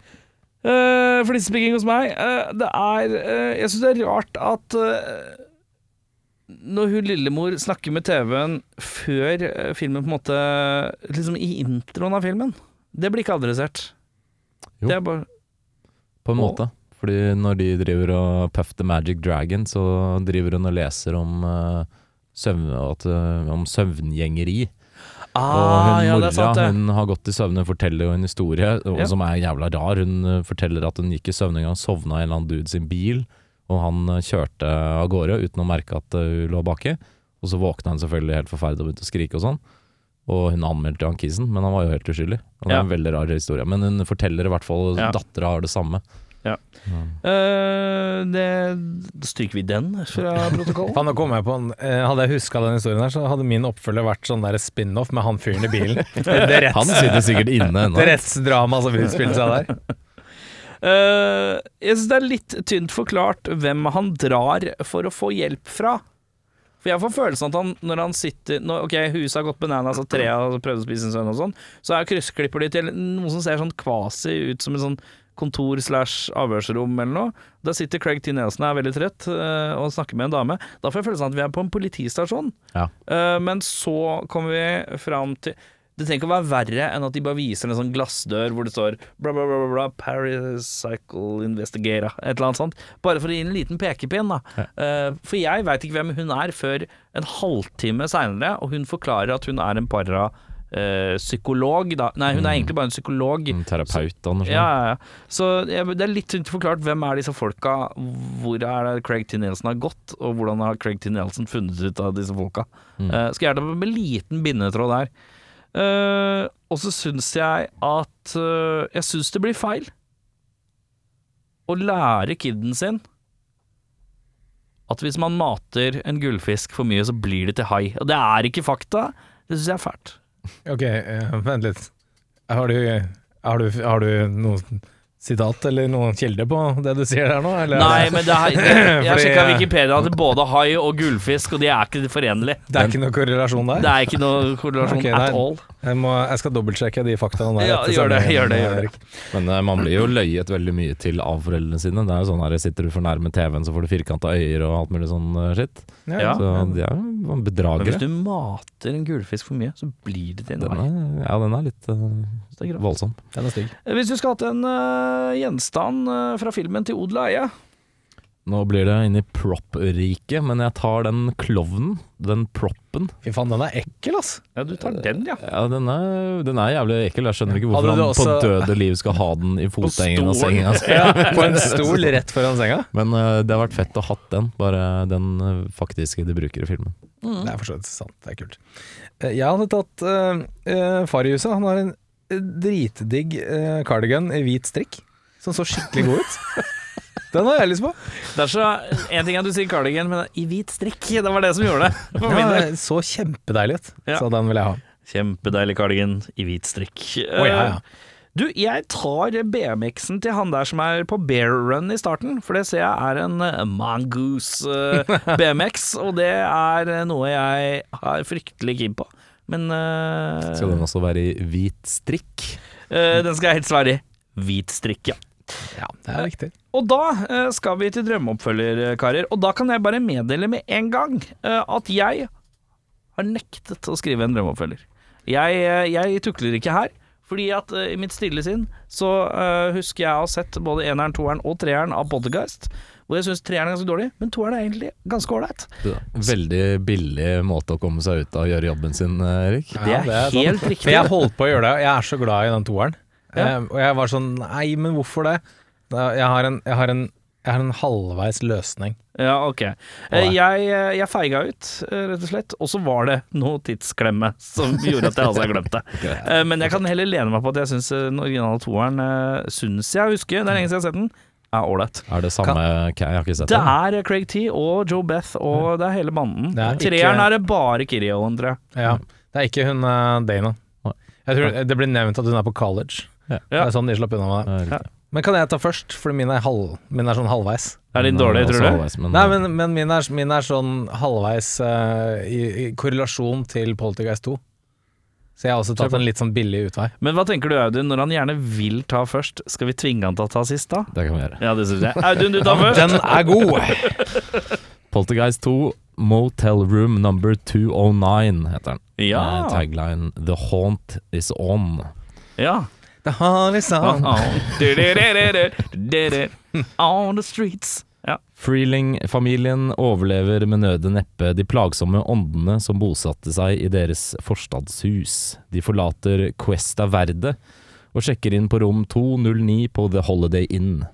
Uh, Flisespikking hos meg. Uh, det er uh, Jeg syns det er rart at uh, når hun lillemor snakker med TV-en før eh, filmen på en måte Liksom i introen av filmen. Det blir ikke adressert. Jo. Det er bare På en måte. Fordi når de driver og Puff the Magic Dragon, så driver hun og leser om, eh, søvn, at, eh, om søvngjengeri. Og Ah, hun ja, mora hun har gått i søvne, forteller jo en historie og, Ja. som er jævla rar. Hun eh, forteller at hun gikk i søvne en gang, sovna i en eller annen dude sin bil, og han eh, kjørte av gårde uten å merke at eh, hun lå baki. Og så våkna hun selvfølgelig helt forferdelig og begynte å skrike og sånn. Og hun anmeldte han kisen, men han var jo helt uskyldig. Og det er en veldig rar historie. Men hun forteller i hvert fall Ja. dattera har det samme. Ja. Eh, det stryker vi den fra protokollen. Fan, nå kom jeg på en, eh, Hadde jeg huska den historien her, så hadde min oppfølger vært sånn der spin-off med han fyren i bilen. Det, retts, Han sitter sikkert inne ennå. det rettsdramaet som utspilte seg der. Uh, jeg syns det er litt tynt forklart hvem han drar for å få hjelp fra. For jeg får følelsen at han, når han sitter når, Ok, huset har gått bananas og treet har prøvd å spise en sønn og sånn, så er kryssklipper de til noe som ser sånn kvasi ut som en sånn kontor slash avhørsrom eller noe. Da sitter Craig T. Nelson er veldig trøtt eh, og snakker med en dame. Da får jeg følelsen av at vi er på en politistasjon. Ja. Eh, men så kommer vi fram til Det trenger ikke å være verre enn at de bare viser en sånn glassdør hvor det står bla, bla, bla, bla, Paracycle Investigator, et eller annet sånt. Bare for å gi en liten pekepinn, da. Eh, for jeg veit ikke hvem hun er før en halvtime seinere, og hun forklarer at hun er en para... eh, psykolog, da. Nei, hun er Mm. egentlig bare en psykolog. En terapeut, Anders. Ja, ja, ja. Så ja, det er litt tynt forklart hvem er disse folka, hvor er det Craig T. Nelson har gått, og hvordan har Craig T. Nelson funnet ut av disse folka. Mm. Uh, skal gjøre med en liten bindetråd der. Uh, og så syns jeg at uh, Jeg syns det blir feil å lære kiden sin at hvis man mater en gullfisk for mye, så blir det til hai. Og det er ikke fakta. Det syns jeg er fælt. Ok, eh, vent litt. Har du, har, du, har du noe sitat eller noen kilde på det du sier der nå? Eller er Nei, men det er, jeg har sjekka eh, Wikipedia at både hai og gullfisk, og de er ikke forenlige. det er ikke noe korrelasjon der? Det er ikke noe korrelasjon okay, at all. Jeg, må, jeg skal dobbeltsjekke de faktaene der. Ja, gjør det, gjør det, gjør det. Men uh, man blir jo løyet veldig mye til av foreldrene sine. Det er jo sånn her, Sitter du for nærme TV-en, så får du firkanta øyer og alt mulig sånn eh, skitt. Ja. Så de er jo Men hvis du mater en gulfisk for mye, så blir det til en Den hai. ja, den er litt uh, er voldsom. Den er stygg. Hvis du skulle hatt en gjenstand fra filmen til odel og eie Nå blir det inn i prop-riket, men jeg tar den klovnen, den proppen. Fy faen, den er ekkel, ass. Ja, du tar den, ja. Ja, den er, den er jævlig ekkel. Jeg skjønner ikke hvorfor Hadde du han også- på døde liv skal ha den i fotengen av stolen. senga. Altså. Ja, på en stol rett foran senga. Men eh, det har vært fett å ha hatt den, bare den eh, faktiske de bruker i filmen. Det er for så vidt sant, det er kult. Eh, Jeg hadde tatt uh, far i huset. Han har en eh, dritdigg eh, cardigan i hvit strikk, som så skikkelig god ut. Den har jeg lyst på. Det er så En ting er at du sier cardigan, men i hvit strikk. Det var det som gjorde det. Ja, det så kjempedeilig ut, Ja. så den vil jeg ha. Kjempedeilig cardigan i hvit strikk. Oh, ja, ja. Eh, Du, jeg tar BMX-en til han der som er på bear run i starten, for det ser jeg er en eh, mongoose eh, BMX, og det er noe jeg er fryktelig keen på. Men uh, Skal den også være i hvit strikk? Uh, den skal helst være i hvit strikk, ja. Ja, det er riktig. Og da eh, skal vi til drømmeoppfølger, eh, karer. Og da kan jeg bare meddele med en gang eh, at jeg har nektet å skrive en drømmeoppfølger. Jeg, eh, jeg tukler ikke her. Fordi at eh, i mitt stille sinn så eh, husker jeg å ha sett både eneren, toeren og treeren av Bodyguist. Hvor jeg syns treeren er ganske dårlig, men toeren er egentlig ganske ålreit. Veldig billig måte å komme seg ut av å gjøre jobben sin, eh, Erik. Det er, det er helt helt riktig. For jeg holdt på å gjøre det, og jeg er så glad i den toeren. Ja. Eh, og jeg var sånn Nei, men hvorfor det? Jeg har en, jeg har en, jeg har en halvveis løsning. Ja, ok. Eh, Jeg, eh, jeg feiga ut, eh, rett og slett. Og så var det noe tidsklemme som gjorde at jeg altså glemte det. Eh, Men jeg kan heller lene meg på at jeg syns den originale toeren Syns jeg husker, det er lenge siden jeg har sett den, er ålreit. Er det samme Jeg har ikke sett Det Det er Craig T og Joe Beth, og det er hele banden. Er ikke- Treeren er det bare Kirioen, tror jeg. Ja. Det er ikke hun Dana. Jeg tror Det blir nevnt at hun er på college. Ja. Det er sånn de slapp unna med det. Ja. Men kan jeg ta først? For min er, halv, min er sånn halvveis. Er din dårlig, eh, tror du? halvveis, Men, Nei, men, men min, er, min er sånn halvveis uh, i, i korrelasjon til Poltergeist 2. Så jeg har også tatt en litt sånn billig utvei. Men hva tenker du, Audun, når han gjerne vil ta først? Skal vi tvinge han til å ta sist, da? det kan vi gjøre. Ja, det synes jeg. Audun, du tar først. Den er god! Poltergeist 2, Motel Room Number 209 heter den. Ja. Tagline 'The haunt is on'. ja. Det har Song. On the streets. Ja. Freeling-familien overlever med nøde neppe de plagsomme åndene som bosatte seg i deres forstadshus. De forlater Cuesta Verde og sjekker inn på rom 209 på The Holiday Inn.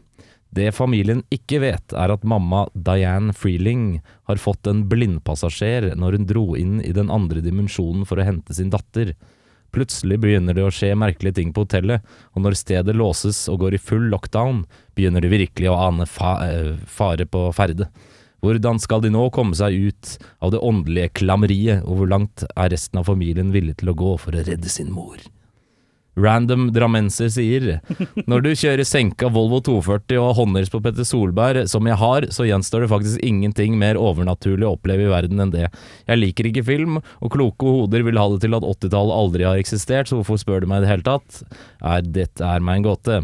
Det familien ikke vet, er at mamma Diane Freeling har fått en blindpassasjer når hun dro inn i den andre dimensjonen for å hente sin datter. Plutselig begynner det å skje merkelige ting på hotellet, og når stedet låses og går i full lockdown, begynner de virkelig å ane fa eh, fare på ferde. Hvordan skal de nå komme seg ut av det åndelige klammeriet, og hvor langt er resten av familien villig til å gå for å redde sin mor? Random drammenser sier Når du kjører senka Volvo 240 og håndhils på Petter Solberg, som jeg har, så gjenstår det faktisk ingenting mer overnaturlig å oppleve i verden enn det. Jeg liker ikke film, og kloke hoder vil ha det til at 80-tallet aldri har eksistert, så hvorfor spør du meg i det hele tatt? Er, dette er meg en gåte.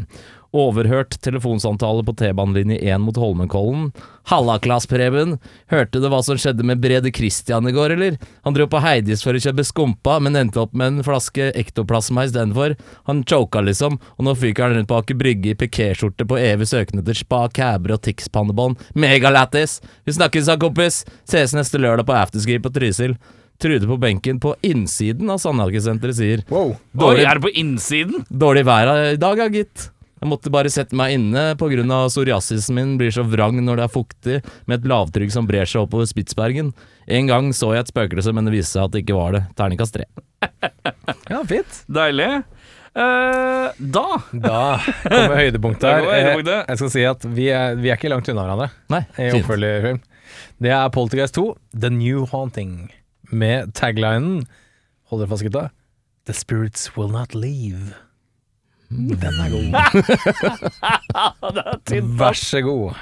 Overhørt telefonsamtale på T-banelinje 1 mot Holmenkollen. Halla, Klas Preben. Hørte du hva som skjedde med Brede Christian i går, eller? Han dro på Heidis for å kjøpe skumpa, men endte opp med en flaske ektoplasma istedenfor. Han choka liksom, og nå fyker han rundt på Aker Brygge i pikéskjorte på evig søken etter spa, caber og Tix-pannebånd. Megalættis! Vi snakkes da, kompis! Ses neste lørdag på afterski på Trysil. Trude på benken på innsiden av Sandhagesenteret sier Wow. Oi, Dårlig, er det på innsiden? dårlig vær i dag, ja, gitt. Jeg måtte bare sette meg inne pga. psoriasisen min blir så vrang når det er fuktig, med et lavtrykk som brer seg oppover Spitsbergen. En gang så jeg et spøkelse, men det viste seg at det ikke var det. Terningkast tre. Ja, fint. Deilig. Eh, da Da kommer høydepunktet her. Høydepunktet. Eh, Jeg skal si at vi er, vi er ikke langt unna hverandre Nei, i fint. oppfølgerfilm. Det er Poltergeist 2, The New Haunting, med taglinen Hold dere fast, gutta. The spirits will not leave. Den er god. Vær så god.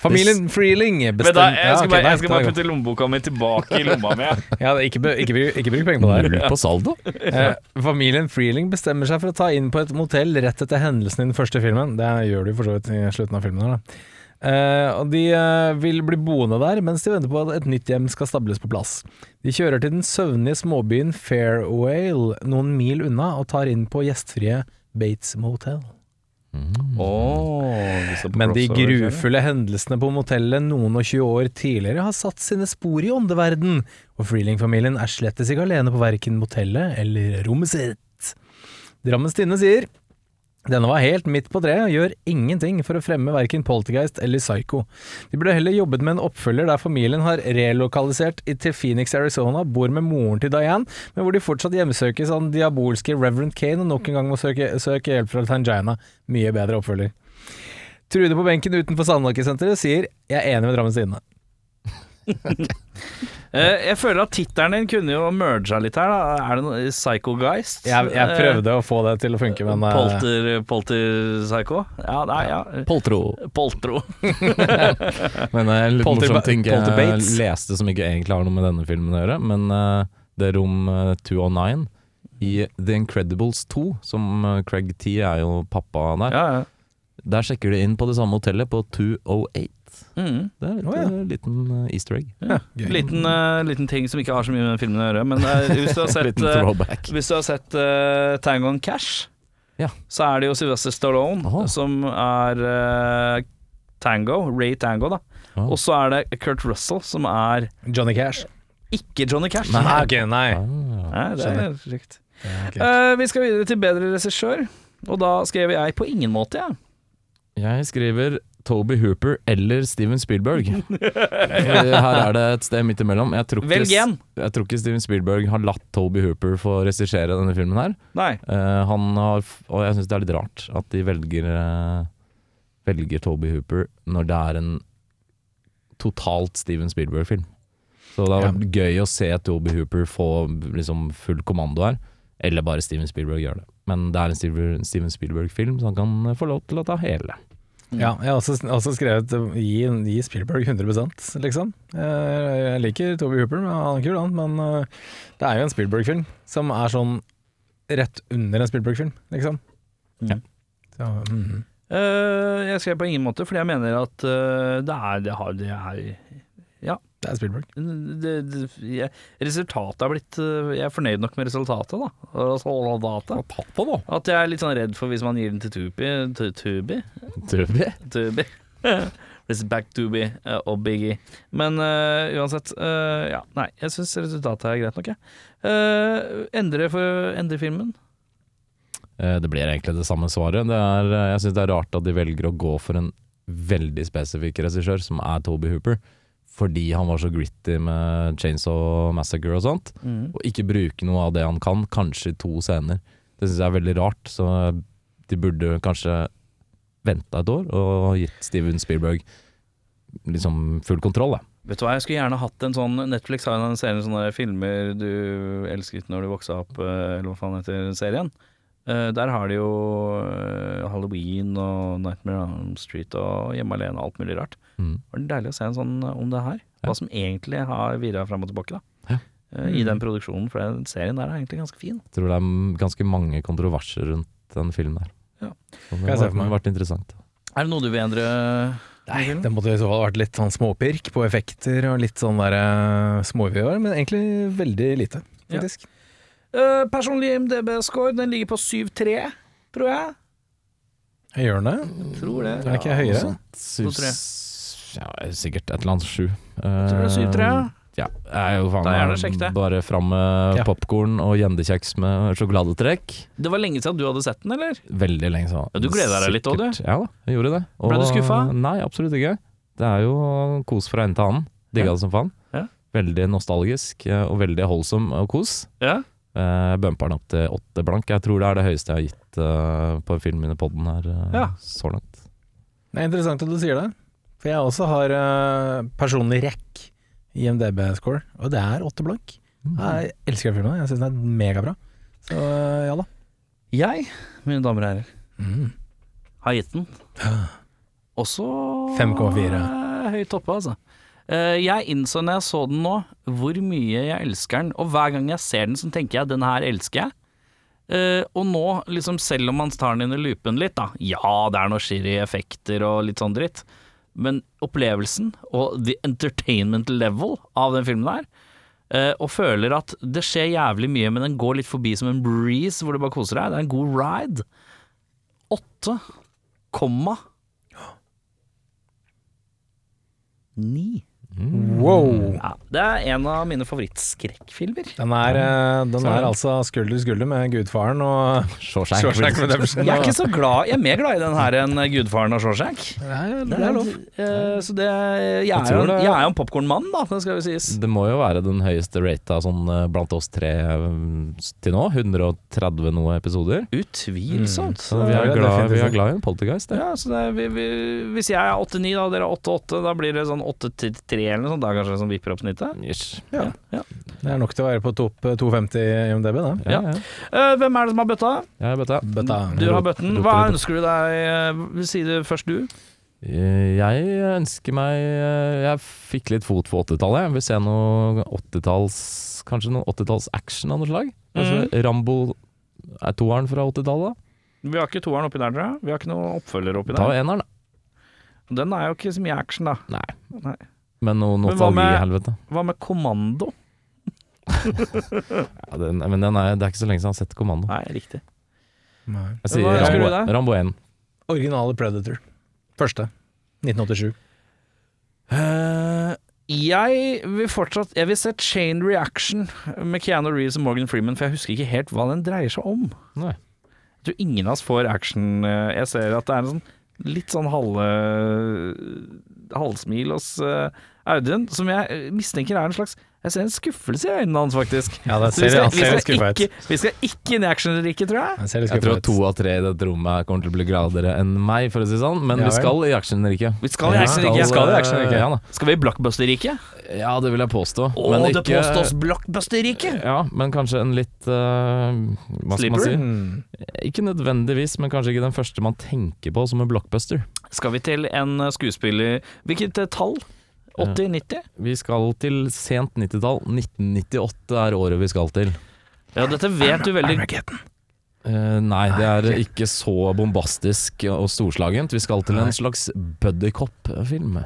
Familien Freeling bestemte jeg, skal Ja, okay, bare, jeg skal bare putte lommeboka mi tilbake i lomma mi. ja, ikke, ikke, ikke bruk penger på det. Null på saldo? Eh, familien Freeling bestemmer seg for å ta inn på et motell rett etter hendelsen i den første filmen. Det gjør de for så vidt i slutten av filmen. her da. Eh, og De eh, vil bli boende der mens de venter på at et nytt hjem skal stables på plass. De kjører til den søvnige småbyen Fairwale noen mil unna og tar inn på gjestfrie Bates Motel. Mm. Oh, Men de grufulle hendelsene på motellet noen og 20 år tidligere har satt sine spor i åndeverden, og Freeling-familien er slettes ikke alene på verken motellet eller rommet sitt. Drammens Tidende sier denne var helt midt på treet og gjør ingenting for å fremme verken Poltergeist eller Psycho. De burde heller jobbet med en oppfølger der familien har relokalisert til Phoenix, Arizona, bor med moren til Diane, men hvor de fortsatt hjemsøkes av den diabolske Reverend Kane og nok en gang må søke, søke hjelp fra Tangina. Mye bedre oppfølger. Trude på benken utenfor Sandhagesenteret sier 'jeg er enig med Drammens Tidende'. Eh, jeg føler at tittelen din kunne jo merga litt her. Da. Er det noe Psychogeist? Jeg, jeg prøvde å få det til å funke, men eh, Polter, Polterpsycho? Ja, nei, ja. Poltro. Poltro. Men eh, litt Polter- morsom ting jeg leste som ikke egentlig har noe med denne filmen å gjøre, men uh, det er rom eh, 209 i The Incredibles 2, som eh, Craig T er jo pappa der. Ja, ja. Der sjekker de inn på det samme hotellet på 208. Mm. Det er litt, oh, ja. eh, liten uh, easter egg. Ja. Liten, uh, liten ting som ikke har så mye med filmen å gjøre. Men uh, hvis du har sett, hvis du har sett Tango and Cash, Ja. så er det jo Sylvester Stallone oh. som er Tango, Ray Tango, da. Oh. Og så er det Kurt Russell som er Johnny Cash. ikke Johnny Cash. Nei, okay, nei. Ah. Nei, det er riktig. Okay. ok. Eh, vi skal videre til bedre regissør, og da skrev jeg på ingen måte, jeg. Jeg skriver Toby Hooper eller Steven Spielberg. Her er det et sted midt imellom. Jeg tror, ikke, jeg tror ikke Steven Spielberg har latt Toby Hooper få regissere denne filmen her. Nei. Uh, han har, og jeg syns det er litt rart at de velger uh, Velger Toby Hooper når det er en totalt Steven Spielberg-film. Så det har vært gøy å se Toby Hooper få liksom full kommando her, eller bare Steven Spielberg gjør det. Men det er en Steven Spielberg-film, så han kan få lov til å ta hele. Ja, jeg har også, også skrevet uh, gi, gi Spielberg 100% liksom. Eh, Jeg liker Toby Hooper, men han er kul han. Men uh, det er jo en Spielberg-film som er sånn rett under en Spielberg-film, liksom. Mhm. Så, mhm. Uh, jeg skrev på ingen måte, fordi jeg mener at uh, det er Det, har, det er Det er Spielberg. det, det, jeg, Resultatet har blitt eh, Jeg er fornøyd nok med resultatet, da. Resultatet. At jeg er litt sånn redd for hvis man gir den til Tubi Tubi? Tubi? Tubi. It's back to be uh, og Biggie. Men uh, uansett, uh, ja. Nei, jeg syns resultatet er greit nok, jeg. Uh, endre, for, endre filmen? Det blir egentlig det samme svaret. Det er, jeg syns det er rart at de velger å gå for en veldig spesifikk regissør, som er Toby Hooper. Fordi han var så gritty med Chainsaw Massacre og sånt. Og ikke bruke noe av det han kan, kanskje to scener. Det syns jeg er veldig rart. Så de burde kanskje venta et år og gitt Steven Spielberg liksom full kontroll, da. Vet du hva, jeg skulle gjerne hatt en sånn Netflix har en serie sånne filmer du elsket når du voksa opp, eh, eller hva faen heter serien. Eh, der har de jo eh, Halloween og Nightmare on Elm Street og Hjemme alene og alt mulig rart. Mm. Det var deilig å se en sånn eh, om det her. Ja. Hva som egentlig har virra fram og tilbake da. Ja. I den produksjonen, for den serien der er egentlig ganske fin. Jeg tror det er ganske mange kontroverser rundt den filmen der. Ja. Se har vært interessant. Er det noe du vil endre? Nei, det måtte i så fall vært litt sånn småpirk på effekter og litt sånn der uh, men egentlig veldig lite, faktisk. Eh, personlig MDB-score, den ligger på 7-3, tror jeg. Jeg gjør den det? Tror det. Er ikke høyere? Jeg. sus- Ja, sikkert et eller annet sju. Jeg tror det er 7-3. ja. Ja, jeg er jo faen er meg bare fram med Ja. popkorn og gjendekjeks med sjokoladetrekk. Det var lenge siden du hadde sett den, eller? Veldig lenge siden. Ja, du gleder deg litt òg, du? Ja da, jeg gjorde det. Ble du skuffa? Nei, absolutt ikke. Det er jo kos fra ende til annen. Digga Ja. det som faen. Ja. Veldig nostalgisk eh, og veldig holdsom og kos. Ja. Uh, Bumper den opp til åtte blank. Jeg tror det er det høyeste jeg har gitt uh, på filmen i podden her uh, Ja. så langt. Det er interessant at du sier det, for jeg også har uh, personlig rekk i MDB-score, og det er åtte blank. Jeg elsker filmen, jeg syns den er megabra. Så uh, ja da. Jeg, mine damer og herrer, Mm. har gitt den. Også 5,4. eh, høyt oppe, altså. Eh, jeg innså når jeg så den nå, hvor mye jeg elsker den. Og hver gang jeg ser den, så tenker jeg den her elsker jeg. Eh, og nå, liksom selv om man tar den inn i loopen litt, da. Ja, det er noe shitty effekter og litt sånn dritt. Men opplevelsen og the entertainment level av den filmen der, eh, og føler at det skjer jævlig mye, men den går litt forbi som en breeze hvor du bare koser deg. Det er en god ride. Åtte komma ni. Wow! Ja, det er en av mine favorittskrekkfilmer. Den er, uh, den er altså skulder i skulder med Gudfaren og Shawshank. Shawshank Redemption. Jeg er ikke så glad Jeg er mer glad i den her enn Gudfaren og Shawshank. Det er, lov. Eh, Så det Jeg er jo jeg er jo en popkornmann, da, det skal jo sies. Det må jo være den høyeste rata sånn eh, blant oss tre eh, til nå. 130 noe episoder. Utvilsomt. Så vi er glad, vi er glad i en poltergeist. det. Ja, så det er, vi, vi, hvis jeg er 8-9 og dere er 8-8, da blir det sånn 8-3 eller noe sånt. Da kanskje som vipper opp snittet. Yes. Ja. Ja. Det er nok til å være på topp eh, 250 i MDB, da. Ja, Ja. ja. Eh, hvem er det som har bøtta? jeg har bøtta. Bøtta. Du har bøtten. Hva ønsker du deg? Uh, Si det først du. Eh, Jeg ønsker meg eh, Jeg fikk litt fot for 80-tallet. Jeg vil se noe 80-talls Kanskje noe 80-talls action av noe slag. Kanskje Mhm. Rambo er toeren fra 80-tallet. Vi har ikke toeren oppi der, tror jeg. Vi har ikke noen oppfølger oppi Ta der. eneren, da. Den er jo ikke så mye action, da. Nei. Nei. Men noe Men i nostalgi-helvete. Hva med Kommando? Ja, den, men den er, det er ikke så lenge siden jeg har sett Kommando. Nei, riktig. Nei. Jeg sier Hva Rambo. Rambo 1. Originale Predator. Første. 1987. Uh, jeg vil fortsatt Jeg vil se Chain Reaction med Keanu Reeves og Morgan Freeman, for jeg husker ikke helt hva den dreier seg om. Nei. Jeg tror ingen av oss får action. eh, Jeg ser at det er en sånn litt sånn halve halvsmil hos Audun, som jeg eh, mistenker er en slags Jeg ser en skuffelse i øynene hans, faktisk. Ja, det Så vi ser, skal, vi ser skal, ut. ikke, vi skal ikke inn i actionriket, tror jeg. Jeg ser Jeg tror to av tre i dette rommet kommer til å bli gladere enn meg, for å si det sånn. Men Ja vi skal i actionriket. Vi skal i Ja, actionriket. vi skal i actionriket. Ja, da. Skal vi i blockbuster-riket? ja, det vil jeg påstå. Å, men det ikke- påstås blockbuster-riket! Ja, men kanskje en litt uh, Hva skal man si? Ikke nødvendigvis, men kanskje ikke den første man tenker på som en blockbuster. Skal vi til en eh, skuespiller Hvilket tall? 80-90? Vi skal til sent 90-tall. 1998 er året vi skal til. Ja, dette vet du veldig Uh, nei, det er ikke så bombastisk og storslagent. Vi skal til en slags buddycop-film.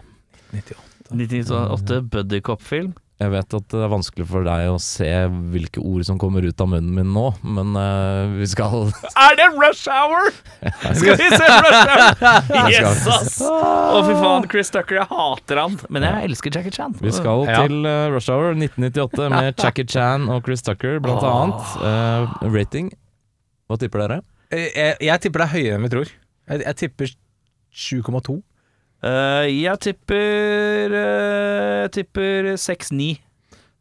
1998 buddycop-film. Jeg vet at det er vanskelig for deg å se hvilke ord som kommer ut av munnen min nå, men uh, vi skal Er det Rush Hour?! Skal vi se Rush Hour?! Yes, ass! Å, fy faen, Chris Tucker, jeg hater han. Men jeg elsker Jackie Chan. Vi skal Ja. til uh, Rush Hour 1998 med Jackie Chan og Chris Tucker, blant annet. Uh, rating Hva tipper dere? Eh, Jeg, jeg tipper det er høyere enn vi tror. Jeg, jeg tipper 7,2. Eh, jeg tipper eh, Jeg tipper 6-9.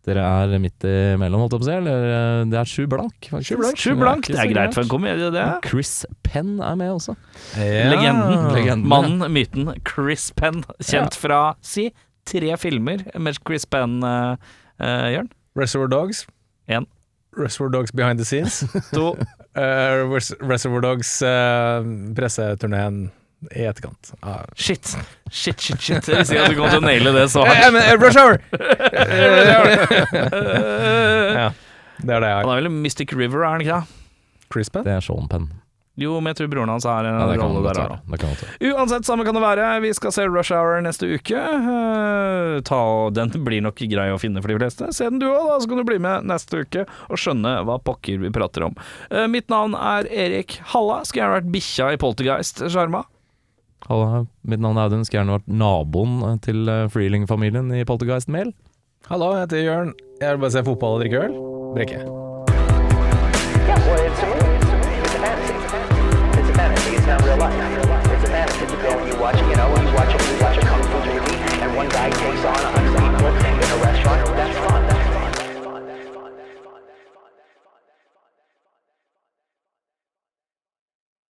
Dere er midt imellom, holdt jeg på å si. Eller eh, det er sju blank, faktisk. Sju blank, ikke det er greit for en komedie, det. Chris Penn er med også. Legenden. Legenden. Mannen, myten, Chris Penn. Kjent fra, si, tre filmer med Chris Penn, uh, Jørn. Reservoir Dogs. En. Reservoir Dogs Behind the Scenes. To. Uh, Reservoir Dogs uh, presseturneen i etterkant. Ah. Shit. Shit, shit, shit. Jeg visste ikke at du kom til å naile det så hardt. men, eh, Rush Hour! ja, det er det jeg har. Han er vel Mystic River, er han ikke det? Chris Penn? Det er Sean Penn. Jo, men jeg tror broren hans har en Ja, det rolle der. være. Det kan godt. Uansett, samme kan det være. Vi skal se Rush Hour neste uke. Eh, ta, den blir nok grei å finne for de fleste. Se den du òg, da, så kan du bli med neste uke og skjønne hva pokker vi prater om. Eh, mitt navn er Erik Halla. Skulle gjerne vært bikkja i Poltergeist. Sjarma. Halla, mitt navn er Audun. Skulle gjerne vært naboen til eh, Freeling-familien i Poltergeist Mail. Hallo, jeg heter Jørn. Jeg vil bare se fotball og drikke øl. Brekke.